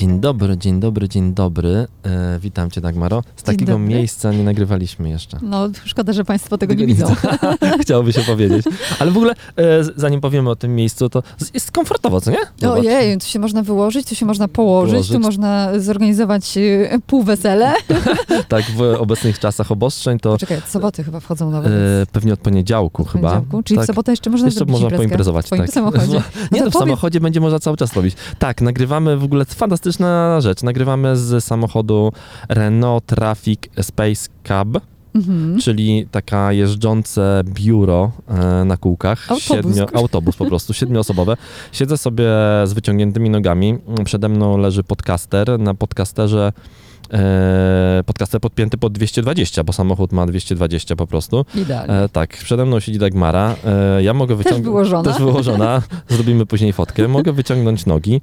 Dzień dobry, dzień dobry, dzień dobry. E, witam cię, Dagmaro. Z Dzień takiego dobry. miejsca nie nagrywaliśmy jeszcze. No, szkoda, że Państwo tego nie widzą. Chciałoby się powiedzieć. Ale w ogóle, e, zanim powiemy o tym miejscu, to jest komfortowo, co nie? Zobacz. Ojej, tu się można wyłożyć, tu się można położyć, Położyć. tu można zorganizować e, półwesele. Tak, w obecnych czasach obostrzeń to Poczekaj, od soboty chyba wchodzą nawet. e, pewnie od poniedziałku chyba. poniedziłku. Czyli tak. w sobotę jeszcze można Jeszcze można poimprezować, w tak. samochodzie. Nie, to no w powiedz- samochodzie będzie można cały czas robić. Tak, nagrywamy w ogóle fantastyczna rzecz. Nagrywamy z samochodu Renault Traffic Space Cab. Mhm. czyli taka jeżdżące biuro e, na kółkach. Autobus. autobus po prostu, siedmioosobowe. Siedzę sobie z wyciągniętymi nogami. Przede mną leży podcaster. Na podcasterze e, podcaster podpięty pod 220, bo samochód ma 220 po prostu. Idealnie. E, tak, przede mną siedzi Dagmara. E, ja mogę wyciągnąć... wyłożona. Też wyłożona. Zrobimy później fotkę. Mogę wyciągnąć nogi.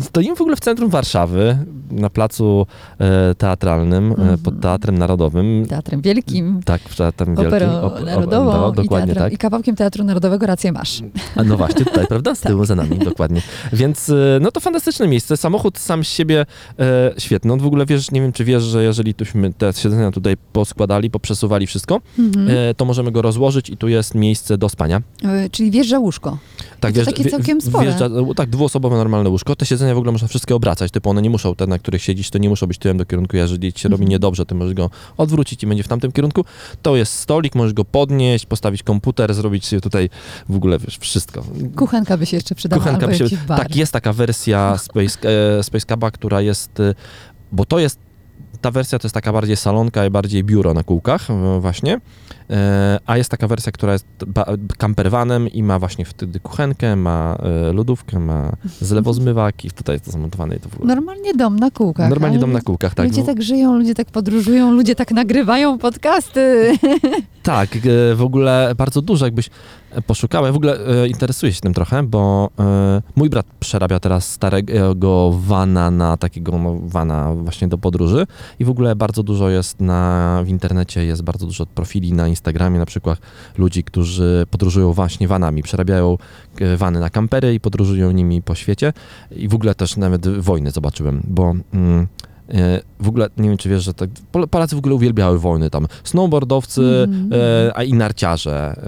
Stoimy w ogóle w centrum Warszawy, na placu e, teatralnym, e, Mhm. pod Teatrem Narodowym. Teatrem Wielkim, Tak, Teatrem Wielkim. Operą op- op- Narodową no, i, dokładnie teatrem, tak. i kawałkiem Teatru Narodowego rację masz. A no właśnie, tutaj, prawda? Z tyłu za nami, dokładnie. Więc, e, no to fantastyczne miejsce. Samochód sam z siebie e, świetny. On w ogóle, wiesz, nie wiem, czy wiesz, że jeżeli tuśmy te siedzenia tutaj poskładali, poprzesuwali wszystko, Mhm. e, to możemy go rozłożyć i tu jest miejsce do spania. E, Czyli wjeżdża łóżko. Tak, to takie całkiem spore. Wjeżdża, tak, dwuosobowe normalne łóżko. Te siedzenia w ogóle można wszystkie obracać, typu one nie muszą, te na których siedzisz, to nie muszą być tyłem do kierunku, jeżeli ci się robi Mhm. niedobrze, to możesz go odwrócić i będzie w tamtym kierunku. To jest stolik, możesz go podnieść, postawić komputer, zrobić sobie tutaj w ogóle, wiesz, wszystko. Kuchenka by się jeszcze przydała, Kuchenka by się-. Tak, jest taka wersja Space, e, Space która jest, e, bo to jest, ta wersja to jest taka bardziej salonka i bardziej biuro na kółkach e, właśnie, e, a jest taka wersja, która jest campervanem i ma właśnie wtedy kuchenkę, ma e, lodówkę, ma zlewozmywaki, tutaj jest to zamontowane i to w ogóle. Normalnie dom na kółkach. Normalnie dom na kółkach, tak. Ludzie no. tak żyją, ludzie tak podróżują, ludzie tak nagrywają podcasty. Tak, w ogóle bardzo dużo jakbyś poszukała. Ja w ogóle e, interesuję się tym trochę, bo e, mój brat przerabia teraz starego vana na takiego no, vana właśnie do podróży i w ogóle bardzo dużo jest na, w internecie, jest bardzo dużo profili na Instagramie na przykład ludzi, którzy podróżują właśnie vanami, przerabiają e, vany na kampery i podróżują nimi po świecie i w ogóle też nawet wojny zobaczyłem, bo... Mm, e, w ogóle nie wiem, czy wiesz, że tak, Pol- Polacy w ogóle uwielbiały wojny tam. Snowboardowcy, e, a i narciarze, e,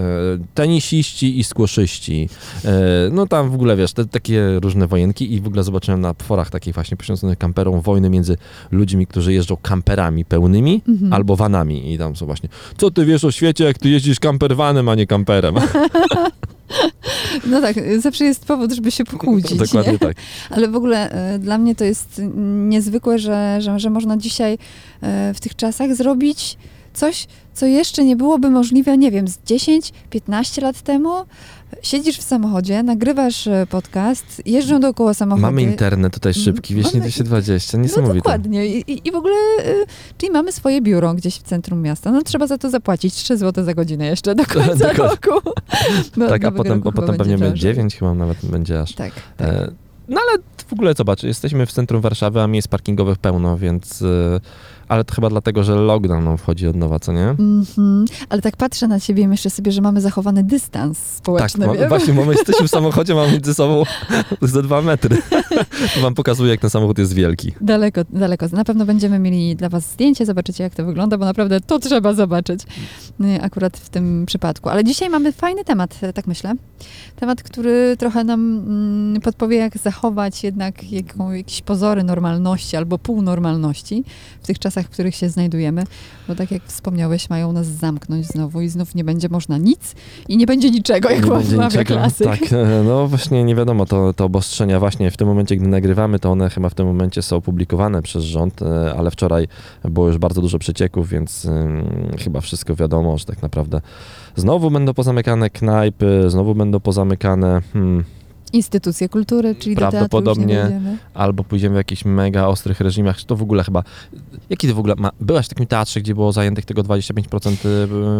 tenisiści i squaszyści. E, no tam w ogóle, wiesz, te, takie różne wojenki i w ogóle zobaczyłem na forach takich właśnie poświęconych kamperom wojny między ludźmi, którzy jeżdżą kamperami pełnymi Mhm. albo vanami i tam są właśnie, co ty wiesz o świecie, jak ty jeździsz kampervanem, a nie kamperem. No tak, zawsze jest powód, żeby się pokłócić. Dokładnie nie? tak. Ale w ogóle e, dla mnie to jest niezwykłe, że, że, że można dzisiaj e, w tych czasach zrobić coś, co jeszcze nie byłoby możliwe, nie wiem, z 10-15 lat temu. Siedzisz w samochodzie, nagrywasz e, podcast, jeżdżą dookoła samochody. Mamy internet tutaj szybki, wieśnie Mamy- 220, No niesamowite. dokładnie. I, i, w ogóle, e, czyli mamy swoje biuro gdzieś w centrum miasta. No trzeba za to zapłacić 3 zł za godzinę jeszcze do końca Dokładnie. roku. No, tak, a nowego potem, a potem pewnie będzie drożej. 9, chyba nawet będzie aż. Tak, tak. E, No ale w ogóle zobacz, jesteśmy w centrum Warszawy, a miejsc parkingowych pełno, więc... e, Ale to chyba dlatego, że lockdown nam wchodzi od nowa, co nie? Mhm. Ale tak patrzę na ciebie i myślę sobie, że mamy zachowany dystans Tak, społeczny. ma, wiem? właśnie mamy, jesteśmy w samochodzie, mamy między sobą ze dwa metry. To wam pokazuje, jak ten samochód jest wielki. Daleko, daleko. Na pewno będziemy mieli dla was zdjęcie, zobaczycie jak to wygląda, bo naprawdę to trzeba zobaczyć y, akurat w tym przypadku. Ale dzisiaj mamy fajny temat, e, tak myślę. Temat, który trochę nam mm, podpowie, jak zachować jednak jaką, jakieś pozory normalności albo półnormalności w tych czasach, w których się znajdujemy. Bo tak jak wspomniałeś, mają nas zamknąć znowu i znów nie będzie można nic i nie będzie niczego, jak mawia klasyk. Tak, e, no właśnie nie wiadomo, to, to obostrzenia właśnie w tym momencie, gdy nagrywamy, to one chyba w tym momencie są publikowane przez rząd, e, ale wczoraj było już bardzo dużo przecieków, więc ym, chyba wszystko wiadomo, że tak naprawdę znowu będą pozamykane knajpy, znowu będą pozamykane... Hmm, Instytucje kultury, czyli Prawdopodobnie albo pójdziemy w jakichś mega ostrych reżimach, to w ogóle chyba... Jaki ty w ogóle... Ma, byłaś w takim teatrze, gdzie było zajętych tego 25%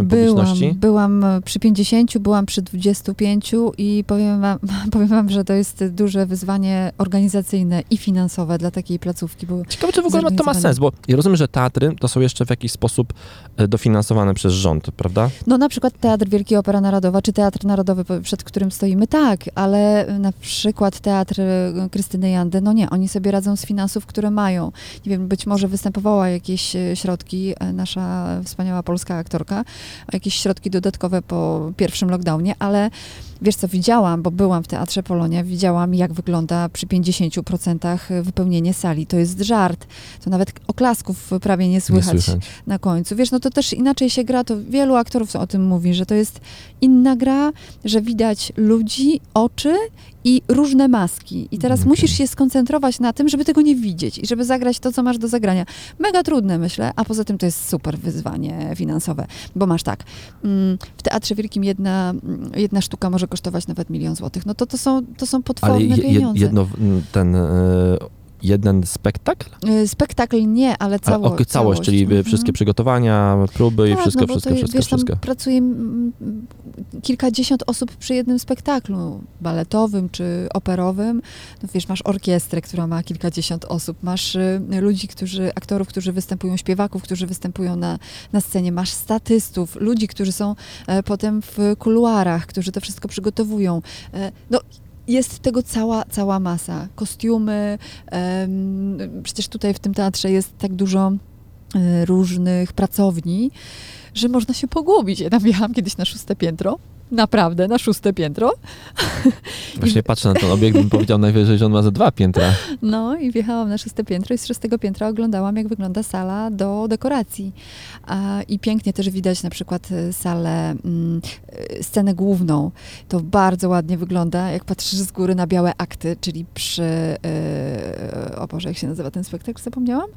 publiczności? Byłam, byłam przy 50, byłam przy 25 i powiem wam, powiem wam, że to jest duże wyzwanie organizacyjne i finansowe dla takiej placówki, Ciekawe, czy w ogóle to ma sens, bo ja rozumiem, że teatry to są jeszcze w jakiś sposób e, dofinansowane przez rząd, prawda? No na przykład Teatr Wielki Opera Narodowa, czy Teatr Narodowy, przed którym stoimy, tak, ale na przykład Teatr e, Krystyny Jandy, no nie, oni sobie radzą z finansów, które mają. Nie wiem, być może występowała jakieś e, środki, e, nasza wspaniała polska aktorka, jakieś środki dodatkowe po pierwszym lockdownie, ale wiesz co, widziałam, bo byłam w Teatrze Polonia, widziałam jak wygląda przy 50% wypełnienie sali. To jest żart. To nawet oklasków prawie nie słychać Nie słychać. na końcu. Wiesz, no to też inaczej się gra, to wielu aktorów o tym mówi, że to jest inna gra, że widać ludzi, oczy i różne maski. I teraz Okej. musisz się skoncentrować na tym, żeby tego nie widzieć i żeby zagrać to, co masz do zagrania. Mega trudne, myślę, a poza tym to jest super wyzwanie finansowe, bo masz tak, mm, w Teatrze Wielkim jedna, mm, jedna sztuka może kosztować nawet milion złotych. No to, to, są, to są potworne Ale je, pieniądze. jedno, ten e, jeden spektakl? Y, Spektakl nie, ale Ale, cało, ok, całość, czyli Mhm. wszystkie przygotowania, próby i Tak, wszystko, no wszystko, to, wszystko, wiesz, wszystko. Tam pracuje kilkadziesiąt osób przy jednym spektaklu, baletowym czy operowym. No wiesz, masz orkiestrę, która ma kilkadziesiąt osób, masz y, ludzi, którzy, aktorów, którzy występują, śpiewaków, którzy występują na, na scenie, masz statystów, ludzi, którzy są e, potem w kuluarach, którzy to wszystko przygotowują. E, no, jest tego cała, cała masa. Kostiumy, przecież tutaj w tym teatrze jest tak dużo e, różnych pracowni, że można się pogubić. Ja tam wjechałam kiedyś na szóste piętro. Naprawdę, na szóste piętro. Właśnie patrzę na ten obiekt, bym powiedział najwyżej, że on ma ze dwa piętra. No i wjechałam na szóste piętro i z szóstego piętra oglądałam, jak wygląda sala do dekoracji. A, I pięknie też widać na przykład e, salę, mm, e, scenę główną. To bardzo ładnie wygląda, jak patrzysz z góry na białe akty, czyli przy... E, o Boże, jak się nazywa ten spektakl? Zapomniałam?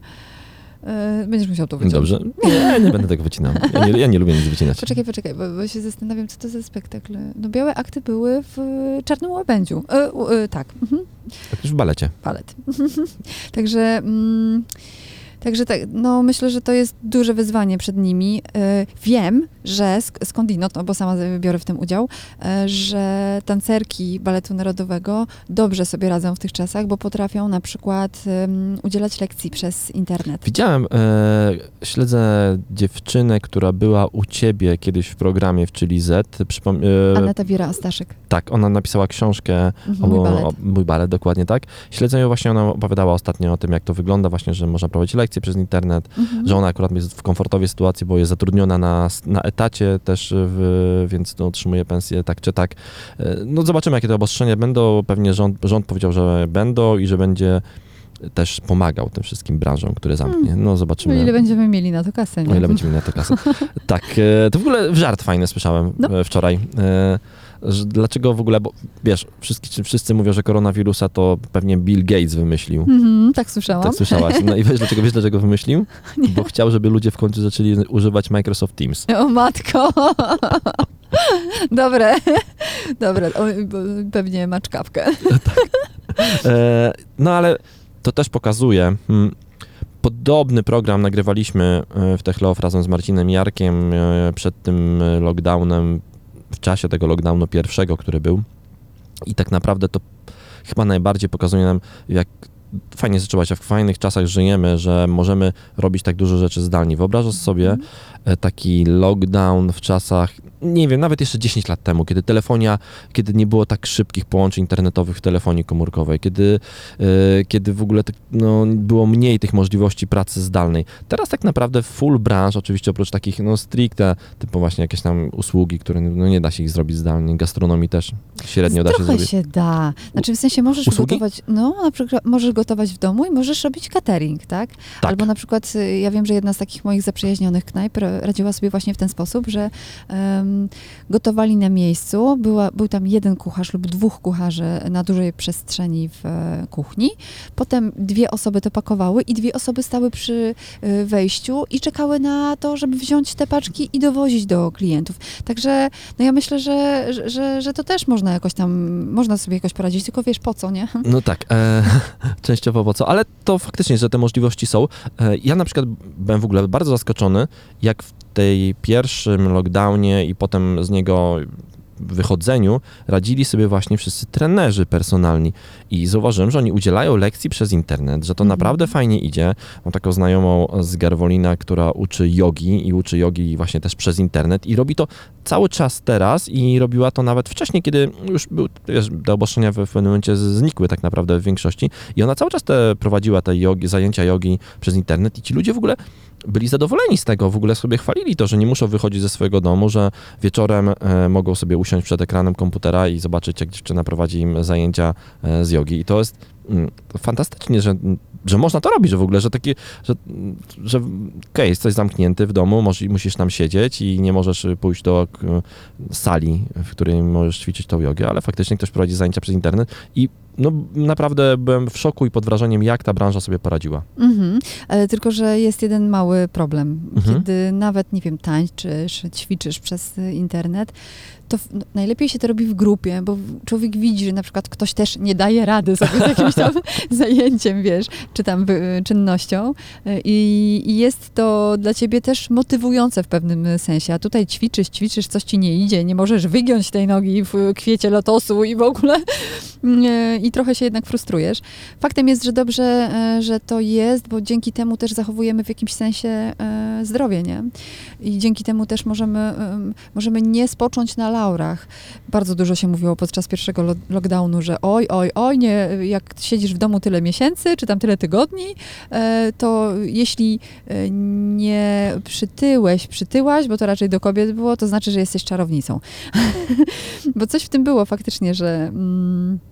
E, będziesz musiał to wyciąć. Dobrze. Nie, nie będę tego wycinał. Ja nie, ja nie lubię nic wycinać. Poczekaj, poczekaj, bo, bo się zastanawiam, co to za spektakl. No białe akty były w Czarnym Łabędziu. E, e, tak, mhm. Tak już w balecie. palet. także, mm, także tak, no myślę, że to jest duże wyzwanie przed nimi. E, wiem, że sk- skądinąd, no bo sama biorę w tym udział, e, że tancerki Baletu Narodowego dobrze sobie radzą w tych czasach, bo potrafią na przykład udzielać lekcji przez internet. Widziałem, e, śledzę dziewczynę, która była u ciebie kiedyś w programie w Chili Z. Przypom- e, Aneta Wira Astaszek. tak, ona napisała książkę Mhm, mój balet. O, mój balet, dokładnie tak. Śledzę ją właśnie, ona opowiadała ostatnio o tym, jak to wygląda właśnie, że można prowadzić lekcje przez internet, Mhm. że ona akurat jest w komfortowej sytuacji, bo jest zatrudniona na, na etacie też, w, więc no, otrzymuje pensję tak czy tak. E, No zobaczymy, jakie te obostrzenia będą. Pewnie rząd, rząd powiedział, że będą i że będzie też pomagał tym wszystkim branżom, które zamknie. No zobaczymy. ile będziemy mieli na to kasę, nie? O ile będziemy mieli na to kasę. tak, e, to w ogóle żart fajny słyszałem No. e, wczoraj. Dlaczego w ogóle, bo wiesz, wszyscy, wszyscy mówią, że koronawirusa to pewnie Bill Gates wymyślił. Mhm, tak słyszałam. Tak słyszałaś. No i wiesz dlaczego, wiesz dlaczego wymyślił? Bo chciał, żeby ludzie w końcu zaczęli używać Microsoft Teams. O matko! Dobre, dobre. O, pewnie ma czkawkę. E, no ale to też pokazuje. Hmm, podobny program nagrywaliśmy e, w Techlof razem z Marcinem Jarkiem e, przed tym lockdownem, w czasie tego lockdownu pierwszego, który był. I tak naprawdę to chyba najbardziej pokazuje nam, jak fajnie zaczęła się, w fajnych czasach żyjemy, że możemy robić tak dużo rzeczy zdalnie. Wyobrażasz sobie e, taki lockdown w czasach, nie wiem, nawet jeszcze 10 lat temu, kiedy telefonia, kiedy nie było tak szybkich połączeń internetowych w telefonii komórkowej, kiedy, e, kiedy w ogóle tak, no, było mniej tych możliwości pracy zdalnej. Teraz tak naprawdę full branż, oczywiście oprócz takich no stricte, typu właśnie jakieś tam usługi, które no, nie da się ich zrobić zdalnie, gastronomii też średnio da się Trochę zrobić. się da. Znaczy w sensie możesz Usługi? gotować, no na przykład możesz gotować w domu i możesz robić catering, tak? Tak. Albo na przykład y, ja wiem, że jedna z takich moich zaprzyjaźnionych knajp, e, radziła sobie właśnie w ten sposób, że em, gotowali na miejscu. Była, był tam jeden kucharz lub dwóch kucharzy na dużej przestrzeni w e, kuchni. Potem dwie osoby to pakowały i dwie osoby stały przy e, wejściu i czekały na to, żeby wziąć te paczki i dowozić do klientów. Także no ja myślę, że, że- że, to też można jakoś tam, można sobie jakoś poradzić, tylko wiesz po co, nie? No tak, e, częściowo po co, ale to faktycznie, że te możliwości są. E, ja na przykład byłem w ogóle bardzo zaskoczony, jak tej pierwszym lockdownie i potem z niego wychodzeniu radzili sobie właśnie wszyscy trenerzy personalni i zauważyłem, że oni udzielają lekcji przez internet, że to Mhm. naprawdę fajnie idzie. Mam taką znajomą z Garwolina, która uczy jogi i uczy jogi właśnie też przez internet i robi to cały czas teraz i robiła to nawet wcześniej, kiedy już był, wiesz, te obostrzenia w, pewnym momencie znikły tak naprawdę w większości i ona cały czas te, prowadziła te jogi, zajęcia jogi przez internet i ci ludzie w ogóle byli zadowoleni z tego, w ogóle sobie chwalili to, że nie muszą wychodzić ze swojego domu, że wieczorem e, mogą sobie usiąść przed ekranem komputera i zobaczyć, jak dziewczyna prowadzi im zajęcia e, z jogi. I to jest fantastycznie, że, że można to robić, że w ogóle, że takie, że, że okej, jesteś zamknięty w domu, możesz, musisz tam siedzieć i nie możesz pójść do sali, w której możesz ćwiczyć tą jogę, ale faktycznie ktoś prowadzi zajęcia przez internet i no naprawdę byłem w szoku i pod wrażeniem, jak ta branża sobie poradziła. Mhm. Ale tylko, że jest jeden mały problem. Mhm. Kiedy nawet, nie wiem, tańczysz, ćwiczysz przez y, internet, to no, najlepiej się to robi w grupie, bo człowiek widzi, że na przykład ktoś też nie daje rady sobie z jakimś tam zajęciem, wiesz, czy tam czynnością I, i jest to dla ciebie też motywujące w pewnym sensie. A tutaj ćwiczysz, ćwiczysz, coś ci nie idzie, nie możesz wygiąć tej nogi w kwiecie lotosu i w ogóle i trochę się jednak frustrujesz. Faktem jest, że dobrze, e, że to jest, bo dzięki temu też zachowujemy w jakimś sensie e, zdrowie, nie? I dzięki temu też możemy, em, możemy nie spocząć na laurach. Bardzo dużo się mówiło podczas pierwszego lo- lockdownu, że oj, oj, oj, nie, jak siedzisz w domu tyle miesięcy, czy tam tyle tygodni, e, to jeśli e, nie przytyłeś, przytyłaś, bo to raczej do kobiet było, to znaczy, że jesteś czarownicą. bo coś w tym było faktycznie, że... Mm,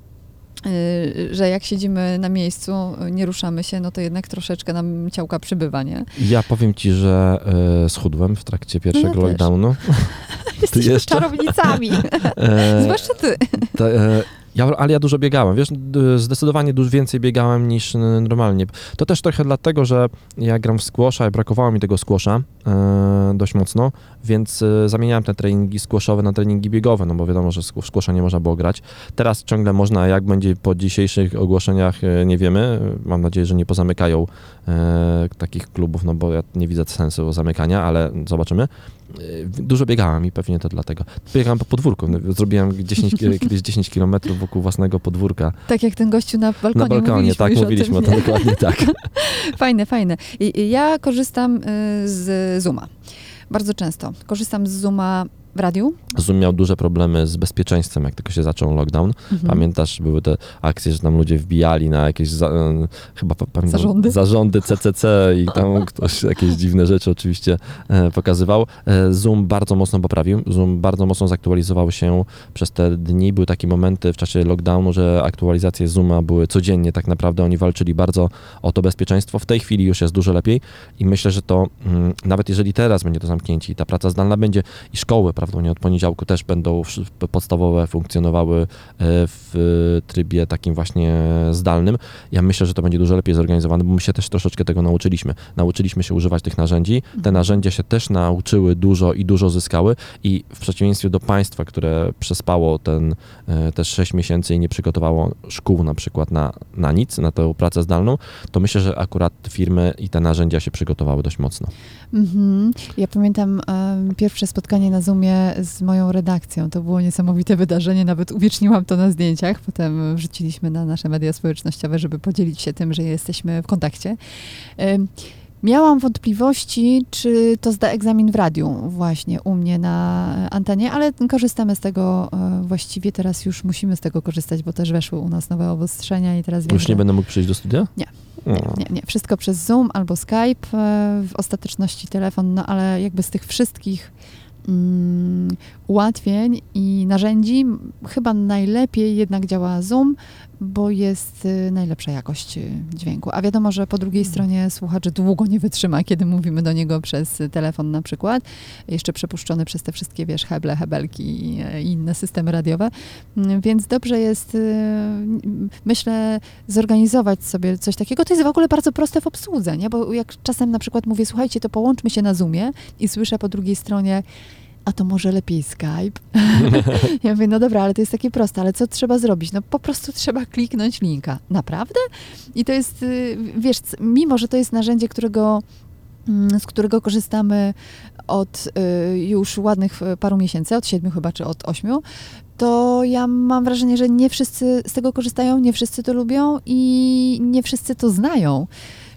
że jak siedzimy na miejscu, nie ruszamy się, no to jednak troszeczkę nam ciałka przybywa, nie? Ja powiem ci, że e, schudłem w trakcie pierwszego No też. lockdownu. Jesteśmy czarownicami, E, zwłaszcza ty. E, ja, ale ja dużo biegałem, wiesz, zdecydowanie dużo więcej biegałem niż normalnie. To też trochę dlatego, że ja gram w squasha i brakowało mi tego squasha e, dość mocno, więc e, zamieniałem te treningi squashowe na treningi biegowe, no bo wiadomo, że squ- squasha nie można było grać. Teraz ciągle można, jak będzie po dzisiejszych ogłoszeniach, e, nie wiemy. Mam nadzieję, że nie pozamykają e, takich klubów, no bo ja nie widzę sensu zamykania, ale zobaczymy. E, Dużo biegałem i pewnie to dlatego. Biegałem po podwórku. Zrobiłem 10, ki- kiedyś 10 kilometrów wokół własnego podwórka. Tak jak ten gościu na balkonie. Na balkonie, mówiliśmy tak, mówiliśmy o tym, tym. nie? dokładnie tak. Fajne, fajne. Ja korzystam y, z Zooma. Bardzo często. Korzystam z Zooma w radiu. Zoom miał duże problemy z bezpieczeństwem, jak tylko się zaczął lockdown. Mhm. Pamiętasz, były te akcje, że tam ludzie wbijali na jakieś za, e, chyba pa- pamiętam, Zarządy. zarządy CCC i tam ktoś jakieś dziwne rzeczy oczywiście e, pokazywał. E, Zoom bardzo mocno poprawił. Zoom bardzo mocno zaktualizował się przez te dni. Były takie momenty w czasie lockdownu, że aktualizacje Zooma były codziennie tak naprawdę. Oni walczyli bardzo o to bezpieczeństwo. W tej chwili już jest dużo lepiej i myślę, że to mm, nawet jeżeli teraz będzie to zamknięcie i ta praca zdalna będzie i szkoły, prawdopodobnie od poniedziałku też będą podstawowe funkcjonowały e, w trybie takim właśnie zdalnym. Ja myślę, że to będzie dużo lepiej zorganizowane, bo my się też troszeczkę tego nauczyliśmy. Nauczyliśmy się używać tych narzędzi. Te Mhm. narzędzia się też nauczyły dużo i dużo zyskały i w przeciwieństwie do państwa, które przespało ten e, te 6 miesięcy i nie przygotowało szkół na przykład na, na nic, na tę pracę zdalną, to myślę, że akurat firmy i te narzędzia się przygotowały dość mocno. Mhm. Ja pamiętam em, pierwsze spotkanie na Zoomie z moją redakcją. To było niesamowite wydarzenie, nawet uwieczniłam to na zdjęciach. Potem wrzuciliśmy na nasze media społecznościowe, żeby podzielić się tym, że jesteśmy w kontakcie. Miałam wątpliwości, czy to zda egzamin w radiu właśnie u mnie na antenie, ale korzystamy z tego e, właściwie teraz już musimy z tego korzystać, bo też weszły u nas nowe obostrzenia i teraz Już nie będę mógł przyjść do studia? No. Nie, nie, wszystko przez Zoom albo Skype, e, w ostateczności telefon, no ale jakby z tych wszystkich mm, ułatwień i narzędzi chyba najlepiej jednak działa Zoom, bo jest y, najlepsza jakość y, dźwięku. A wiadomo, że po drugiej Mhm. stronie słuchacz długo nie wytrzyma, kiedy mówimy do niego przez y, telefon na przykład, jeszcze przepuszczony przez te wszystkie, wiesz, heble, hebelki i, i inne systemy radiowe. Mm, Więc dobrze jest, myślę, zorganizować sobie coś takiego. To jest w ogóle bardzo proste w obsłudze, nie? Bo jak czasem na przykład mówię, słuchajcie, to połączmy się na Zoomie i słyszę po drugiej stronie, a to może lepiej Skype? ja mówię, no dobra, ale to jest takie proste, ale co trzeba zrobić? No po prostu trzeba kliknąć linka. Naprawdę? I to jest, y, wiesz, mimo że to jest narzędzie, którego mm, z którego korzystamy od y, już ładnych y, paru miesięcy, od siedmiu chyba, czy od ośmiu, to ja mam wrażenie, że nie wszyscy z tego korzystają, nie wszyscy to lubią i nie wszyscy to znają.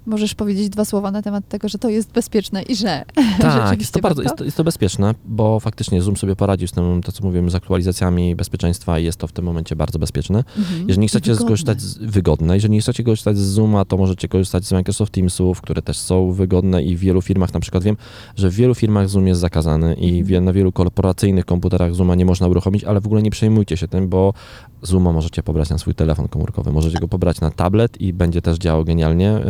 Możesz powiedzieć dwa słowa na temat tego, że to jest bezpieczne i że Tak, rzeczywiście jest to, bardzo, jest, to, jest to bezpieczne, bo faktycznie Zoom sobie poradził z tym, to co mówimy, z aktualizacjami bezpieczeństwa i jest to w tym momencie bardzo bezpieczne. Mhm. Jeżeli nie chcecie skorzystać z, wygodne, jeżeli nie chcecie korzystać z Zooma, to możecie korzystać z Microsoft Teamsów, które też są wygodne i w wielu firmach, na przykład wiem, że w wielu firmach Zoom jest zakazany i Mhm. na wielu korporacyjnych komputerach Zooma nie można uruchomić, ale w ogóle nie przejmujcie się tym, bo Zooma możecie pobrać na swój telefon komórkowy, możecie go pobrać na tablet i będzie też działał genialnie.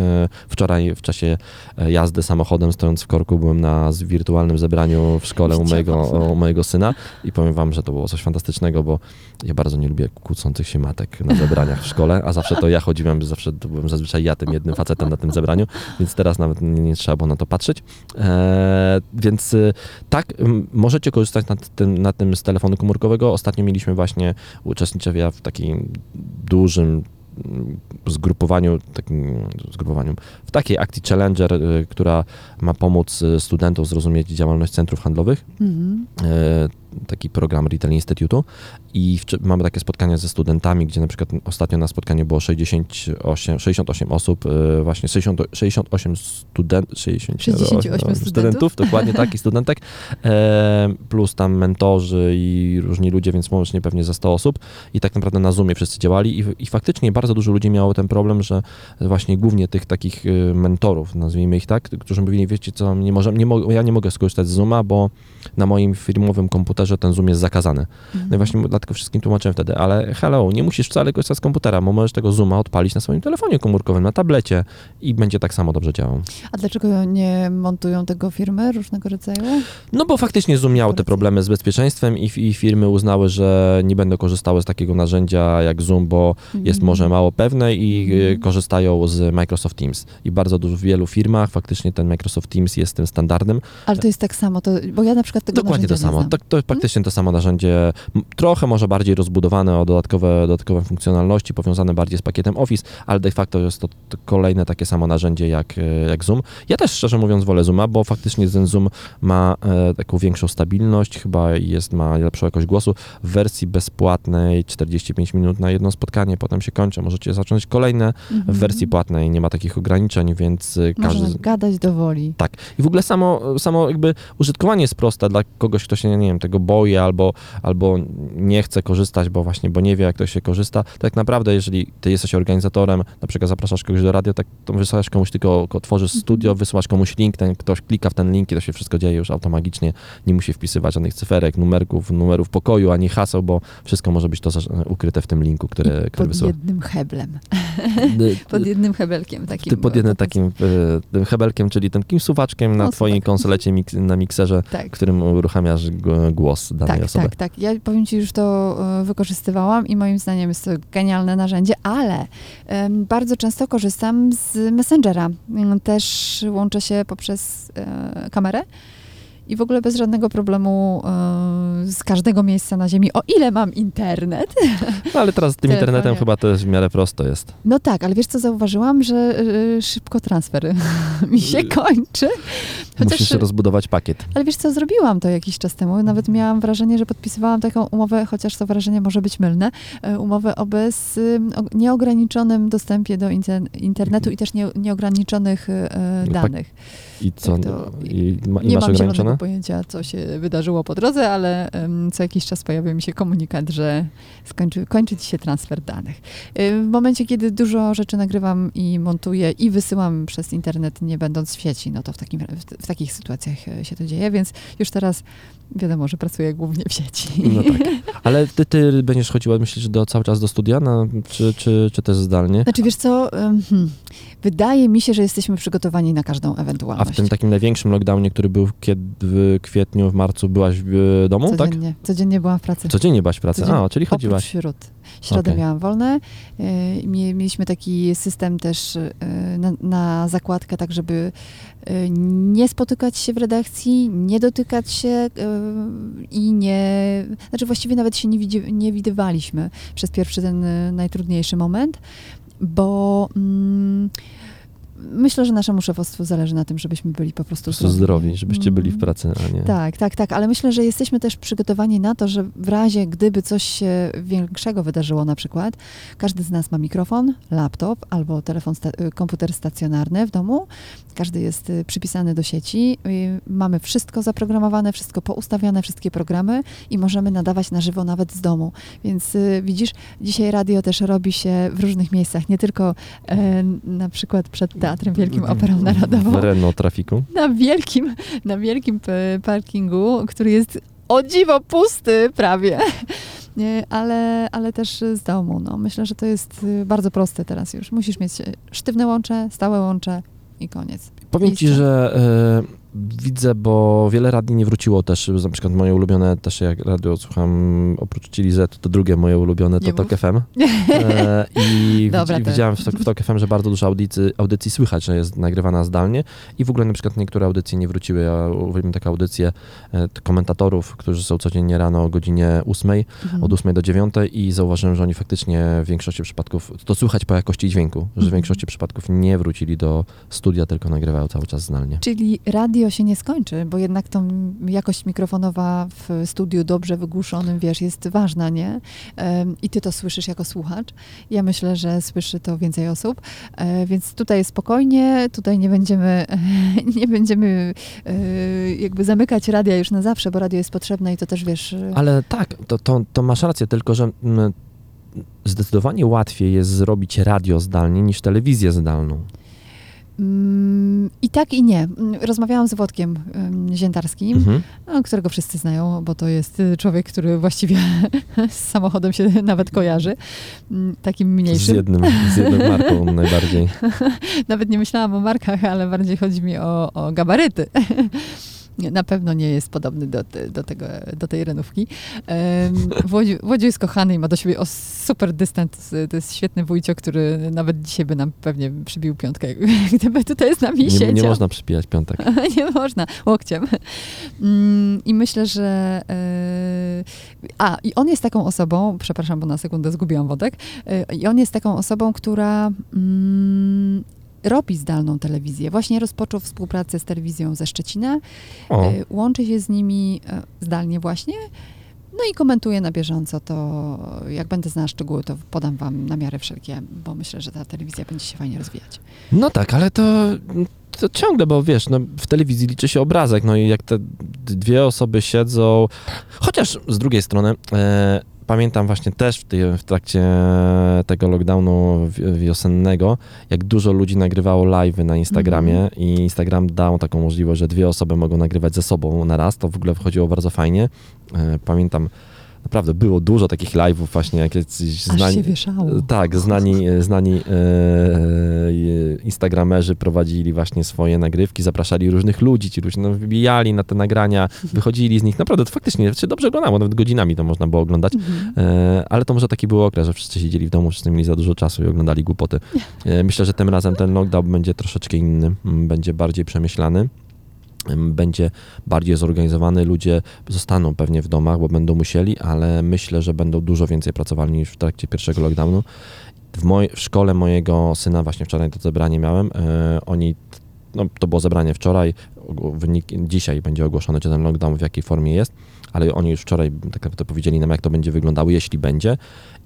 Wczoraj w czasie e, jazdy samochodem, stojąc w korku, byłem na wirtualnym zebraniu w szkole u mojego, u mojego syna i powiem wam, że to było coś fantastycznego, bo ja bardzo nie lubię kłócących się matek na zebraniach w szkole, a zawsze to ja chodziłem, zawsze to byłem zazwyczaj ja tym jednym facetem na tym zebraniu, więc teraz nawet nie, nie trzeba było na to patrzeć. E, więc y, tak, możecie korzystać na tym, na tym z telefonu komórkowego. Ostatnio mieliśmy właśnie, uczestniczę ja w takim dużym zgrupowaniu, takim zgrupowaniu, w takiej akcji Challenger, y, która ma pomóc y, studentom zrozumieć działalność centrów handlowych Mhm. Taki program Retail Institutu i wczy- mamy takie spotkania ze studentami, gdzie na przykład ostatnio na spotkaniu było 68, 68 osób, e, właśnie 60, 68 student, 60, 68 studentów. dokładnie tak, i studentek, e, plus tam mentorzy i różni ludzie, więc łącznie pewnie za 100 osób i tak naprawdę na Zoomie wszyscy działali i, i faktycznie bardzo dużo ludzi miało ten problem, że właśnie głównie tych takich e, mentorów, nazwijmy ich tak, którzy mówili, wiecie co, nie możemy, nie mo- ja nie mogę skorzystać z Zooma, bo na moim firmowym komputerze ten Zoom jest zakazany. No i właśnie dlatego wszystkim tłumaczyłem wtedy, ale hello, nie musisz wcale korzystać z komputera, bo możesz tego Zooma odpalić na swoim telefonie komórkowym, na tablecie i będzie tak samo dobrze działał. A dlaczego nie montują tego firmy różnego rodzaju? No bo faktycznie Zoom miał te problemy z bezpieczeństwem i, i firmy uznały, że nie będą korzystały z takiego narzędzia jak Zoom, bo jest Mhm. może mało pewne i y, Mhm. korzystają z Microsoft Teams. I bardzo dużo w wielu firmach faktycznie ten Microsoft Teams jest tym standardem. Ale to jest tak samo, to, bo ja na przykład tego Dokładnie to samo. znam. Tak, to faktycznie to samo narzędzie, trochę może bardziej rozbudowane o dodatkowe, dodatkowe funkcjonalności, powiązane bardziej z pakietem Office, ale de facto jest to, kolejne takie samo narzędzie jak, e, jak Zoom. Ja też szczerze mówiąc wolę Zooma, bo faktycznie ten Zoom ma e, taką większą stabilność, chyba jest, ma lepszą jakość głosu. W wersji bezpłatnej 45 minut na jedno spotkanie, potem się kończy, możecie zacząć kolejne. Mhm. W wersji płatnej nie ma takich ograniczeń, więc e, każdy... Można gadać do woli. Tak. I w ogóle samo, samo jakby użytkowanie jest proste dla kogoś, kto się, nie wiem, tego boi albo, albo nie chce korzystać, bo właśnie, bo nie wie, jak to się korzysta. Tak naprawdę, jeżeli ty jesteś organizatorem, na przykład zapraszasz kogoś do radia, tak to wysyłasz komuś tylko, otworzysz studio, wysyłasz komuś link, ten ktoś klika w ten link i to się wszystko dzieje już automagicznie. Nie musi wpisywać żadnych cyferek, numerków, numerów pokoju, ani haseł, bo wszystko może być to ukryte w tym linku, który, I który pod wysyła. jednym heblem. Pod jednym hebelkiem takim. Ty pod jednym takim tym hebelkiem, czyli tym takim suwaczkiem na O, twoim konsolecie, mik- na mikserze, Tak. którym uruchamiasz g- głos danej Tak, osoby. tak, tak. Ja powiem Ci, już to e, wykorzystywałam i moim zdaniem jest to genialne narzędzie, ale bardzo często korzystam z Messengera. Mm, Też łączę się poprzez e, kamerę i w ogóle bez żadnego problemu e, z każdego miejsca na ziemi, o ile mam internet. No, ale teraz z tym internetem chyba to jest w miarę prosto jest. No tak, ale wiesz co zauważyłam, że e, szybko transfer mi się kończy. Musisz rozbudować pakiet. Ale wiesz co, zrobiłam to jakiś czas temu. Nawet miałam wrażenie, że podpisywałam taką umowę, chociaż to wrażenie może być mylne, e, umowę o bez ym, o nieograniczonym dostępie do inter- internetu i też nie, nieograniczonych e, No, danych. I co? Tak to- I, ma, i nie masz mam ograniczone? pojęcia, co się wydarzyło po drodze, ale, co jakiś czas pojawia mi się komunikat, że skończy, kończy ci się transfer danych. W momencie, kiedy dużo rzeczy nagrywam i montuję i wysyłam przez internet, nie będąc w sieci, no to w, takim, w, w takich sytuacjach e, się to dzieje, więc już teraz wiadomo, że pracuję głównie w sieci. No tak. Ale ty, ty będziesz chodziła, myślisz, do, cały czas do studia, na, czy, czy, czy też zdalnie? Znaczy, wiesz co, hmm, wydaje mi się, że jesteśmy przygotowani na każdą A ewentualność. w tym takim największym lockdownie, który był kiedy w kwietniu, w marcu, byłaś w e, domu, tak? Codziennie, codziennie byłam w pracy. Codziennie byłaś w pracy? Codziennie. A, czyli chodziłaś. Oprócz śród. Środę Okej. miałam wolne. Mie- Mieliśmy taki system też yy, na, na zakładkę, tak żeby yy, nie spotykać się w redakcji, nie dotykać się i nie... Znaczy właściwie nawet się nie, widzi, nie widywaliśmy przez pierwszy ten najtrudniejszy moment, bo mm, myślę, że naszemu szefostwu zależy na tym, żebyśmy byli po prostu prostu zdrowi, żebyście byli w Mm. pracy, a nie... Tak, tak, tak, ale myślę, że jesteśmy też przygotowani na to, że w razie gdyby coś się większego wydarzyło na przykład, każdy z nas ma mikrofon, laptop albo telefon, sta- y, komputer stacjonarny w domu, każdy jest y, przypisany do sieci, y, mamy wszystko zaprogramowane, wszystko poustawiane, wszystkie programy i możemy nadawać na żywo nawet z domu. Więc widzisz, dzisiaj radio też robi się w różnych miejscach, nie tylko e, na przykład przed Teatrem Wielkim Operą Narodową, Renault trafiku. na wielkim, na wielkim p- parkingu, który jest o dziwo pusty prawie. Nie, ale, ale też z domu. No. Myślę, że to jest y, bardzo proste teraz już. Musisz mieć y, sztywne łącze, stałe łącze i koniec. Powiem ci, że e, widzę, bo wiele radii nie wróciło też, na przykład moje ulubione też jak radio słucham, oprócz Chili Z, to drugie moje ulubione to Nie mów. FM. E, I Dobra, widziałem w w FM, że bardzo dużo audycji, audycji słychać, że jest nagrywana zdalnie i w ogóle na przykład niektóre audycje nie wróciły. Ja uwielbiam takie audycje e, komentatorów, którzy są codziennie rano o godzinie 8, Mhm. od 8 do 9 i zauważyłem, że oni faktycznie w większości przypadków, to słychać po jakości dźwięku, że w Mhm. większości przypadków nie wrócili do studia, tylko nagrywają cały czas zdalnie. Czyli radio się nie skończy, bo jednak tą jakość mikrofonowa w studiu dobrze wygłuszonym, wiesz, jest ważna, nie? I ty to słyszysz jako słuchacz. Ja myślę, że słyszy to więcej osób, e, więc tutaj spokojnie, tutaj nie będziemy, nie będziemy e, jakby zamykać radia już na zawsze, bo radio jest potrzebne i to też, wiesz... e, Ale tak, to, to, to masz rację, tylko że mm, zdecydowanie łatwiej jest zrobić radio zdalnie niż telewizję zdalną. Mm, I tak i nie. Rozmawiałam z Włodkiem em, Ziętarskim, Mhm. którego wszyscy znają, bo to jest y, człowiek, który właściwie z samochodem się nawet kojarzy, mm, takim Z, mniejszym. jednym, z jedną marką najbardziej. Nawet nie myślałam o markach, ale bardziej chodzi mi o, o gabaryty. Na pewno nie jest podobny do, do, tego, do tej renówki. Włodziu, Włodziu jest kochany i ma do siebie o super dystans. To jest świetny wujcio, który nawet dzisiaj by nam pewnie przybił piątkę, gdyby tutaj z nami Nie, siedział. nie można przypijać piątek. nie można, łokciem. Mm, I myślę, że. e, a, i on jest taką osobą, przepraszam, bo na sekundę zgubiłam wodek. e, I on jest taką osobą, która mm, robi zdalną telewizję. Właśnie rozpoczął współpracę z telewizją ze Szczecina. O, E, Łączy się z nimi e, zdalnie właśnie. No i komentuję na bieżąco to, jak będę znała szczegóły, to podam wam na miarę wszelkie, bo myślę, że ta telewizja będzie się fajnie rozwijać. no tak, ale to, to ciągle, bo wiesz, no, w telewizji liczy się obrazek, no i jak te dwie osoby siedzą, chociaż z drugiej strony, e, pamiętam właśnie też w, tej, w trakcie tego lockdownu wi- wiosennego, jak dużo ludzi nagrywało live'y na Instagramie i Instagram dał taką możliwość, że dwie osoby mogą nagrywać ze sobą na raz, to w ogóle wychodziło bardzo fajnie. E, pamiętam, naprawdę było dużo takich live'ów właśnie, jak jacyś Aż znani... się wieszało. Tak, znani, znani e, e, instagramerzy prowadzili właśnie swoje nagrywki, zapraszali różnych ludzi, ci ludzie no, wybijali na te nagrania, wychodzili z nich, naprawdę to faktycznie się dobrze oglądało, nawet godzinami to można było oglądać, Mhm. e, ale to może taki był okres, że wszyscy siedzieli w domu, wszyscy mieli za dużo czasu i oglądali głupoty. E, myślę, że tym razem ten lockdown będzie troszeczkę inny, będzie bardziej przemyślany. Będzie bardziej zorganizowany, ludzie zostaną pewnie w domach, bo będą musieli, ale myślę, że będą dużo więcej pracowali niż w trakcie pierwszego lockdownu. W, moj, w szkole mojego syna właśnie wczoraj to zebranie miałem. E, oni, no to było zebranie wczoraj, wynik, dzisiaj będzie ogłoszony, czy ten lockdown w jakiej formie jest, ale oni już wczoraj tak naprawdę powiedzieli nam, jak to będzie wyglądało, jeśli będzie.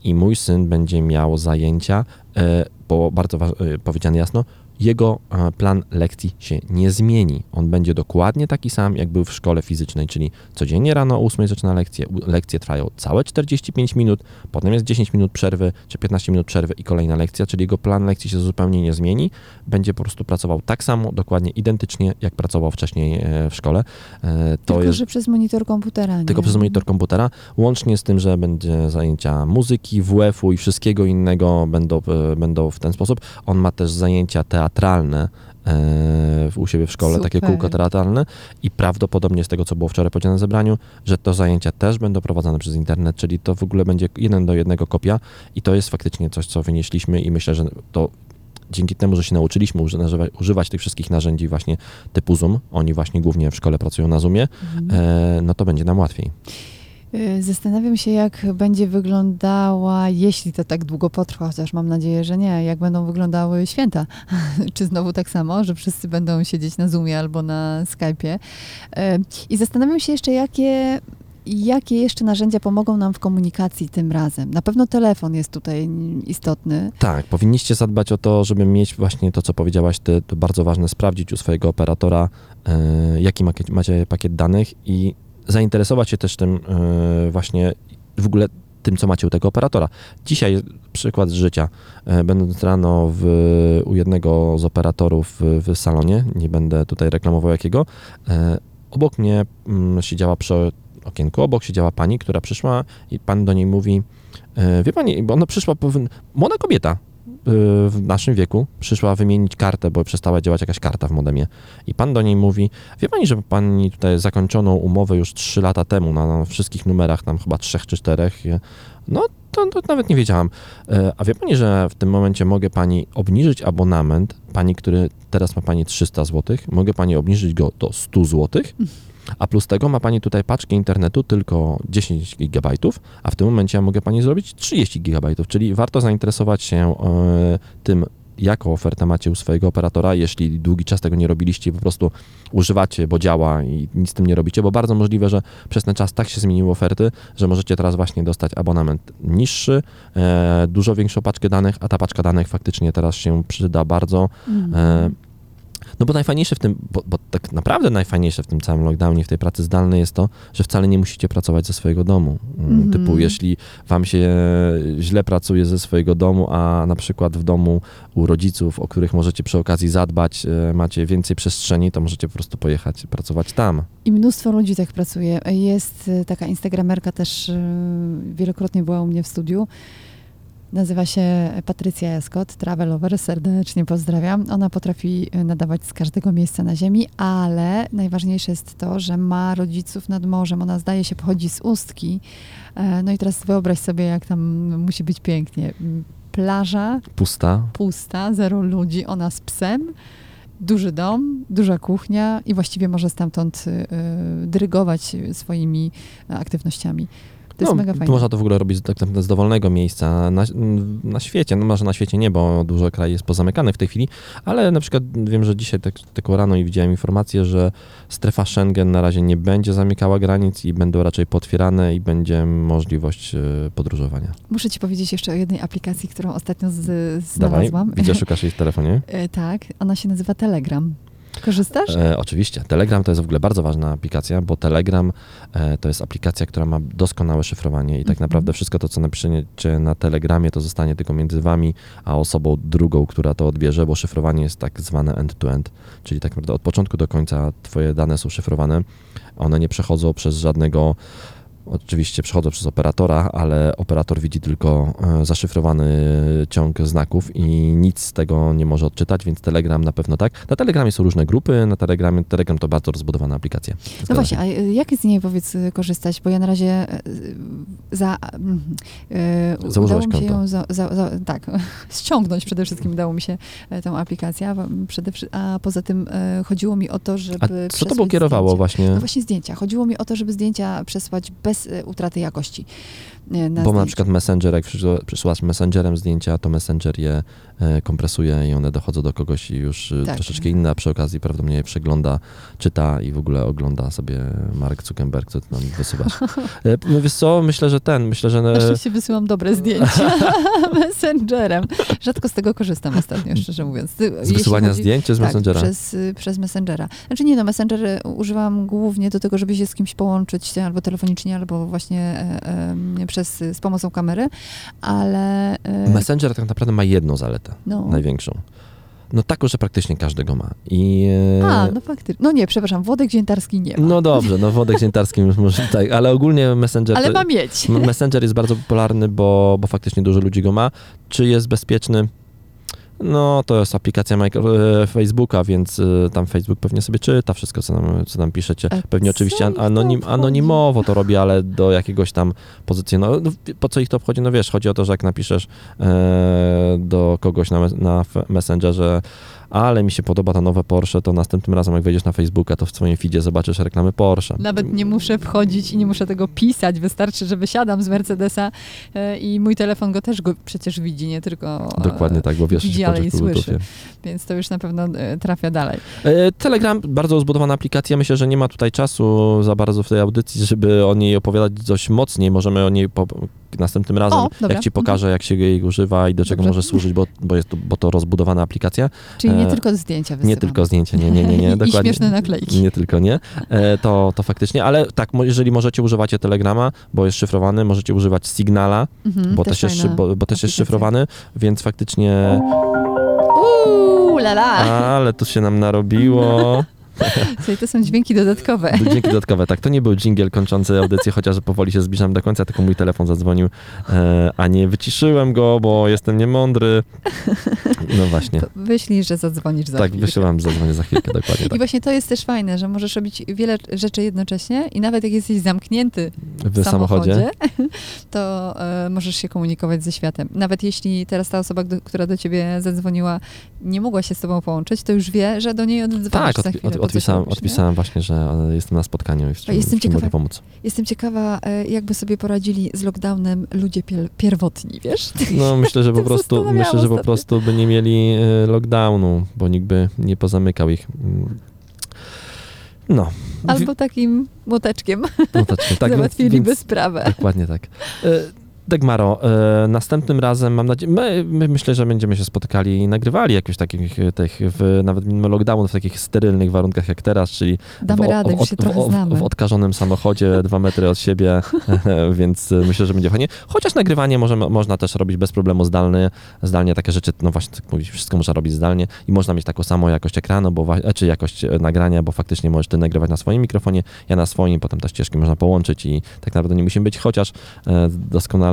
I mój syn będzie miał zajęcia, e, bo bardzo e, powiedziane jasno, jego e, plan lekcji się nie zmieni. On będzie dokładnie taki sam, jak był w szkole fizycznej, czyli codziennie rano o 8 zaczyna lekcję. Lekcje trwają całe 45 minut, potem jest 10 minut przerwy, czy 15 minut przerwy i kolejna lekcja, czyli jego plan lekcji się zupełnie nie zmieni. Będzie po prostu pracował tak samo, dokładnie identycznie, jak pracował wcześniej e, w szkole. E, To Tylko, jest że przez monitor komputera. tylko nie? przez monitor komputera, łącznie z tym, że będzie zajęcia muzyki, WF-u i wszystkiego innego będą, będą w ten sposób. On ma też zajęcia teatralne e, u siebie w szkole, takie Super. kółko teatralne i prawdopodobnie z tego, co było wczoraj powiedziane na zebraniu, że to zajęcia też będą prowadzone przez internet, czyli to w ogóle będzie jeden do jednego kopia i to jest faktycznie coś, co wynieśliśmy i myślę, że to dzięki temu, że się nauczyliśmy używać, używać tych wszystkich narzędzi właśnie typu Zoom, oni właśnie głównie w szkole pracują na Zoomie, Mhm. e, no to będzie nam łatwiej. Y, Zastanawiam się, jak będzie wyglądała, jeśli to tak długo potrwa, chociaż mam nadzieję, że nie, jak będą wyglądały święta. Czy znowu tak samo, że wszyscy będą siedzieć na Zoomie albo na Skype'ie. Y, I zastanawiam się jeszcze, jakie, jakie jeszcze narzędzia pomogą nam w komunikacji tym razem. Na pewno telefon jest tutaj istotny. Tak, powinniście zadbać o to, żeby mieć właśnie to, co powiedziałaś ty, to bardzo ważne, sprawdzić u swojego operatora, e, jaki macie, macie pakiet danych i zainteresować się też tym e, właśnie w ogóle tym, co macie u tego operatora. Dzisiaj przykład z życia. E, Będąc rano w, u jednego z operatorów w, w salonie, nie będę tutaj reklamował jakiego, e, obok mnie mm, siedziała przy okienku, obok siedziała pani, która przyszła i pan do niej mówi, wie pani, bo ona przyszła, młoda kobieta w naszym wieku, przyszła wymienić kartę, bo przestała działać jakaś karta w modemie. I pan do niej mówi, wie pani, że pani tutaj zakończoną umowę już 3 lata temu na, na wszystkich numerach, tam chyba trzech czy czterech. I- No, to, to nawet nie wiedziałam. E, A wie pani, że w tym momencie mogę pani obniżyć abonament, pani, który teraz ma pani 300 zł, mogę pani obniżyć go do 100 zł, a plus tego ma pani tutaj paczkę internetu tylko 10 GB, a w tym momencie ja mogę pani zrobić 30 GB, czyli warto zainteresować się e, tym, jaką ofertę macie u swojego operatora, jeśli długi czas tego nie robiliście po prostu używacie, bo działa i nic z tym nie robicie, bo bardzo możliwe, że przez ten czas tak się zmieniły oferty, że możecie teraz właśnie dostać abonament niższy, e, dużo większą paczkę danych, a ta paczka danych faktycznie teraz się przyda bardzo. E, no bo najfajniejsze w tym, bo, bo tak naprawdę najfajniejsze w tym całym lockdownie, w tej pracy zdalnej jest to, że wcale nie musicie pracować ze swojego domu. Mm, Mhm. Typu, jeśli wam się źle pracuje ze swojego domu, a na przykład w domu u rodziców, o których możecie przy okazji zadbać, e, macie więcej przestrzeni, to możecie po prostu pojechać pracować tam. I mnóstwo ludzi tak pracuje. Jest y, taka instagramerka też, y, wielokrotnie była u mnie w studiu. Nazywa się Patrycja Scott, Travelover, serdecznie pozdrawiam. Ona potrafi y, nadawać z każdego miejsca na ziemi, ale najważniejsze jest to, że ma rodziców nad morzem. Ona zdaje się pochodzi z Ustki. E, No i teraz wyobraź sobie, jak tam musi być pięknie. M, Plaża, Pusta. pusta, zero ludzi, ona z psem, duży dom, duża kuchnia i właściwie może stamtąd y, dyrygować swoimi aktywnościami. To jest no, mega fajne. Można to w ogóle robić tak naprawdę z dowolnego miejsca na, na świecie. No może na świecie nie, bo dużo krajów jest pozamykanych w tej chwili, ale na przykład wiem, że dzisiaj tak, tylko rano i widziałem informację, że strefa Schengen na razie nie będzie zamykała granic i będą raczej potwierane i będzie możliwość e, podróżowania. Muszę ci powiedzieć jeszcze o jednej aplikacji, którą ostatnio z, Dawaj, znalazłam. widzę, szukasz jej w telefonie. E, tak, ona się nazywa Telegram. Korzystasz? E, oczywiście. Telegram to jest w ogóle bardzo ważna aplikacja, bo Telegram e, to jest aplikacja, która ma doskonałe szyfrowanie i tak Mhm. naprawdę wszystko to, co napiszecie na Telegramie, to zostanie tylko między wami a osobą drugą, która to odbierze, bo szyfrowanie jest tak zwane end-to-end, czyli tak naprawdę od początku do końca twoje dane są szyfrowane. One nie przechodzą przez żadnego Oczywiście przechodzą przez operatora, ale operator widzi tylko e, zaszyfrowany ciąg znaków i nic z tego nie może odczytać, więc Telegram na pewno tak. Na Telegramie są różne grupy, na Telegramie Telegram to bardzo rozbudowana aplikacja. No właśnie, a y, jak z niej powiedz y, korzystać? Bo ja na razie za, mm, y, Założyłaś udało mi się ją za, za, za, tak, ściągnąć przede wszystkim udało mi się e, tą aplikację, a, przede, a poza tym e, chodziło mi o to, żeby A co przesłać tobą kierowało zdjęcia. właśnie? No właśnie zdjęcia. Chodziło mi o to, żeby zdjęcia przesłać bez bez e, utraty jakości. Na Bo na zdjęciu. przykład Messenger, jak przysyłasz Messengerem zdjęcia, to Messenger je kompresuje i one dochodzą do kogoś i już e, Tak. troszeczkę inne, a przy okazji prawdopodobnie je przegląda, czyta i w ogóle ogląda sobie Mark Zuckerberg, co ty nam wysyłasz. E, no wiesz co, myślę, że ten, myślę, że... E, szczęście wysyłam dobre zdjęcia Messengerem. Rzadko z tego korzystam ostatnio, szczerze mówiąc. Z wysyłania chodzi- zdjęć czy z tak, Messengera? Przez, y, przez Messengera. Znaczy nie no, Messenger y, używam głównie do tego, żeby się z kimś połączyć, albo telefonicznie, albo właśnie e, e, przez, z pomocą kamery, ale... e, Messenger tak naprawdę ma jedną zaletę, no. największą. No taką, że praktycznie każdy go ma. I, e, A, no faktycznie. No nie, przepraszam, Włodek Dziętarski nie ma. no dobrze, no Wodek Ziętarski już może tak, ale ogólnie Messenger... ale ma mieć. Messenger jest bardzo popularny, bo, bo faktycznie dużo ludzi go ma. Czy jest bezpieczny? No, to jest aplikacja e, Facebooka, więc e, tam Facebook pewnie sobie czyta wszystko, co nam, co nam piszecie. A Pewnie oczywiście anonim, anonimowo to robi, ale do jakiegoś tam pozycji. No, no, po co ich to obchodzi? No wiesz, chodzi o to, że jak napiszesz e, do kogoś na, na Messengerze, ale mi się podoba ta nowe Porsche, to następnym razem, jak wejdziesz na Facebooka, to w swoim feedzie zobaczysz reklamy Porsche. Nawet nie muszę wchodzić i nie muszę tego pisać. Wystarczy, że wysiadam z Mercedesa e, i mój telefon go też go przecież widzi, nie tylko. e, Dokładnie tak, bo wiesz, widzi, że ale i słyszy. Więc to już na pewno e, trafia dalej. E, Telegram, bardzo rozbudowana aplikacja. Myślę, że nie ma tutaj czasu za bardzo w tej audycji, żeby o niej opowiadać dość mocniej. Możemy o niej po, następnym razem, O, jak ci pokażę, jak się jej używa i do czego Dobrze. może służyć, bo, bo jest to, bo to rozbudowana aplikacja. Czyli nie E, tylko zdjęcia wysyłam. Nie tylko zdjęcie, nie, nie, nie, nie I dokładnie. śmieszne naklejki. Nie tylko nie. E, to, to faktycznie, ale tak, jeżeli możecie, używacie Telegrama, bo jest szyfrowany, możecie używać Signala, Mhm, bo też, jest, bo, bo też jest aplikacja. szyfrowany, więc faktycznie, la la. ale tu się nam narobiło. Słuchaj, to są dźwięki dodatkowe. Dzięki dodatkowe. Tak, to nie był dżingiel kończący audycję, chociaż powoli się zbliżam do końca, tylko mój telefon zadzwonił, e, a nie wyciszyłem go, bo jestem niemądry. No właśnie. Wyślij, że zadzwonisz za Tak, chwilkę. wysyłam, zadzwonię za chwilkę, dokładnie I tak. właśnie to jest też fajne, że możesz robić wiele rzeczy jednocześnie i nawet jak jesteś zamknięty W samochodzie. to e, możesz się komunikować ze światem. Nawet jeśli teraz ta osoba, do, która do ciebie zadzwoniła, nie mogła się z tobą połączyć, to już wie, że do niej oddzwonisz Tak, za chwilę. od, odpisałem, odpisałem właśnie, że e, jestem na spotkaniu i w czym, jestem w czym ciekawa- mogę pomóc. Jestem ciekawa, e, jakby sobie poradzili z lockdownem ludzie pierwotni, wiesz? No myślę, że po prostu myślę, że po prostu by nie mieli e, lockdownu, bo nikt by nie pozamykał ich. No. Albo takim młoteczkiem no tak, załatwiliby więc- sprawę. Dokładnie tak. Dagmaro, e, następnym razem mam nadzieję, my, my myślę, że będziemy się spotykali i nagrywali jakichś takich e, tych, w, nawet mimo lockdownu, w takich sterylnych warunkach jak teraz, czyli Damy w, radę, w, się w, trochę w, znamy. w odkażonym samochodzie, dwa metry od siebie, więc myślę, że będzie fajnie. Chociaż nagrywanie możemy, można też robić bez problemu zdalnie, zdalnie takie rzeczy, no właśnie, tak mówisz, wszystko można robić zdalnie i można mieć taką samą jakość ekranu, bo, e, czy jakość nagrania, bo faktycznie możesz ty nagrywać na swoim mikrofonie, ja na swoim, potem te ścieżki można połączyć i tak naprawdę nie musimy być, chociaż e,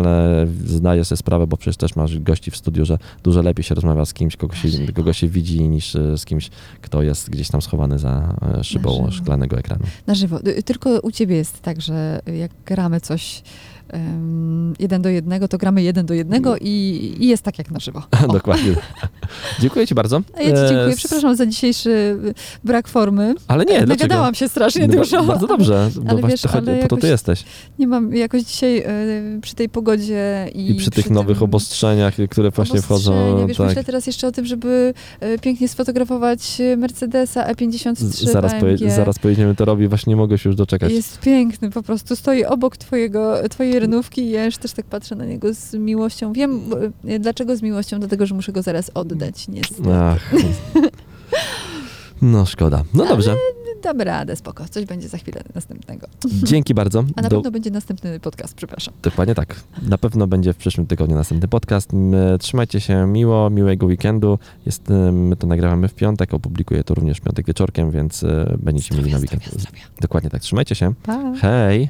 doskonale zdaję sobie sprawę, bo przecież też masz gości w studiu, że dużo lepiej się rozmawia z kimś, kogo się, kogo się widzi, niż e, z kimś, kto jest gdzieś tam schowany za e, szybą szklanego ekranu. Na żywo. Y, Tylko u ciebie jest tak, że jak gramy coś jeden do jednego, to gramy jeden do jednego i, i jest tak jak na żywo. O. Dokładnie. dziękuję ci bardzo. A ja ci E, dziękuję. s- Przepraszam za dzisiejszy y, brak formy. Ale nie, dlaczego? Nagadałam się strasznie No, dużo. Bardzo dobrze, bo Ale wiesz, chodzi, ale po to ty jesteś. Nie mam jakoś dzisiaj y, przy tej pogodzie i, I, przy tych nowych tym obostrzeniach, które właśnie wchodzą. Wiesz, tak. myślę teraz jeszcze o tym, żeby pięknie sfotografować Mercedesa Z- E53 zaraz, poje, zaraz pojedziemy to robi, właśnie nie mogę się już doczekać. Jest piękny, po prostu stoi obok twojego, twojej renówki i ja już też tak patrzę na niego z miłością. Wiem, y, dlaczego z miłością, dlatego, że muszę go zaraz oddać, niestety. Ach. No szkoda. No dobrze. Dam radę, spoko, coś będzie za chwilę następnego. Dzięki bardzo. A na Do- pewno będzie następny podcast, przepraszam. Dokładnie tak. Na pewno będzie w przyszłym tygodniu następny podcast. Trzymajcie się miło, miłego weekendu. Jest, e, my to nagrywamy w piątek, opublikuję to również w piątek wieczorkiem, więc e, będziecie mieli na Zdrowia, weekend. zdrowia, zdrowia. Dokładnie tak. Trzymajcie się. Pa. Hej!